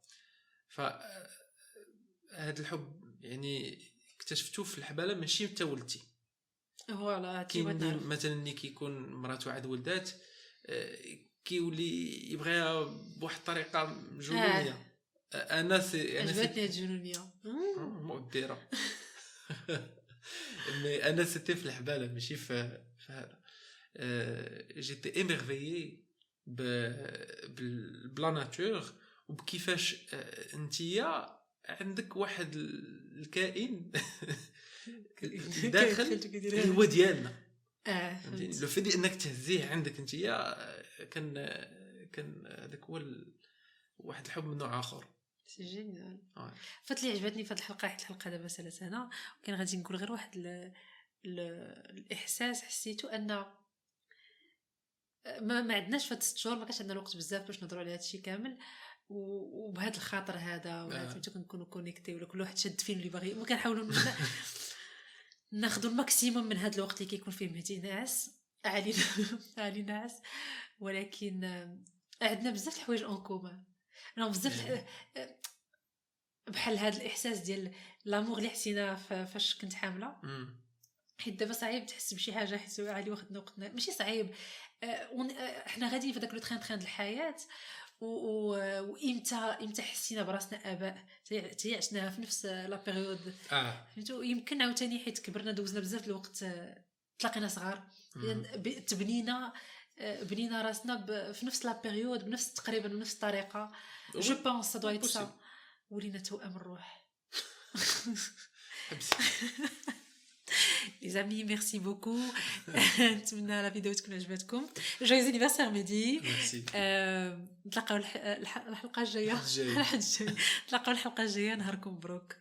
ف هذا الحب يعني اكتشفتوه في الحبالة ماشي متى ولدتي فوالا كاين. مثلا اللي كيكون مرات واحد ولدات آه، كيولي يبغيها بواحد الطريقة مجنونية آه، أنا سي عجبتني هاد الجنونيه مؤدرة مي أنا سيتي في الحباله ماشي في في هذا جيتي ايميرفيي بلا ناتور وبكيفاش آه، أنتيا عندك واحد الكائن. داخل هو ديالنا. فهمت. لو في دي إنك تهزيه عندك أنتيا آه، كان آه، كان هذاك هو واحد الحب من نوع آخر. c'est génial. فات اللي عجبتني في هاد الحلقة حيت الحلقة دابا سالات سنه وكان غادي نقول غير واحد ال... ال... الإحساس حسيتو أن ما, ما عندناش في هاد ست شهور ما كانش عندنا الوقت بزاف باش نهضروا على هادشي كامل. وبهذا الخاطر هذا آه. فهمتو كنكونوا connectés ولا كل واحد شاد فين اللي باغي. ما كنحاولوا ن- ناخذوا ال maximum من هذا الوقت اللي كيكون فيه مهدي ناعس علي علي ناعس ولكن آه، عندنا بزاف الحوايج en commun أنا بزاف إيه. آه، بحال هذا الإحساس ديال l'amour اللي حسينا فاش كنت حاملة. حيت دابا صعيب تحس بشي حاجة حيت عالي واخدنا وقتنا ماشي صعيب. آه، آه، حنا غاديين في داك le train-train د الحياة و- و- وإمتى إمتى حسينا براسنا آباء؟ تي تي عشناها في نفس la période. آه. فهمتوا يمكن عاوتاني حيت كبرنا دوزنا بزاف الوقت آه، تلاقينا صغار. ب- تبنينا آه، بنينا راسنا في نفس la période بنفس تقريبا بنفس الطريقة je pense ça doit ça. ولينا توأم الروح. les amis merci beaucoup نتمنى la vidéo تكون عجبتكم. joyeux anniversaire مهدي آه، نتلاقاو الح- الح- الحلقة الجاية. الجاي. الحلقة الجايه نتلاقاو الحلقة الجاية. نهاركم مبروك.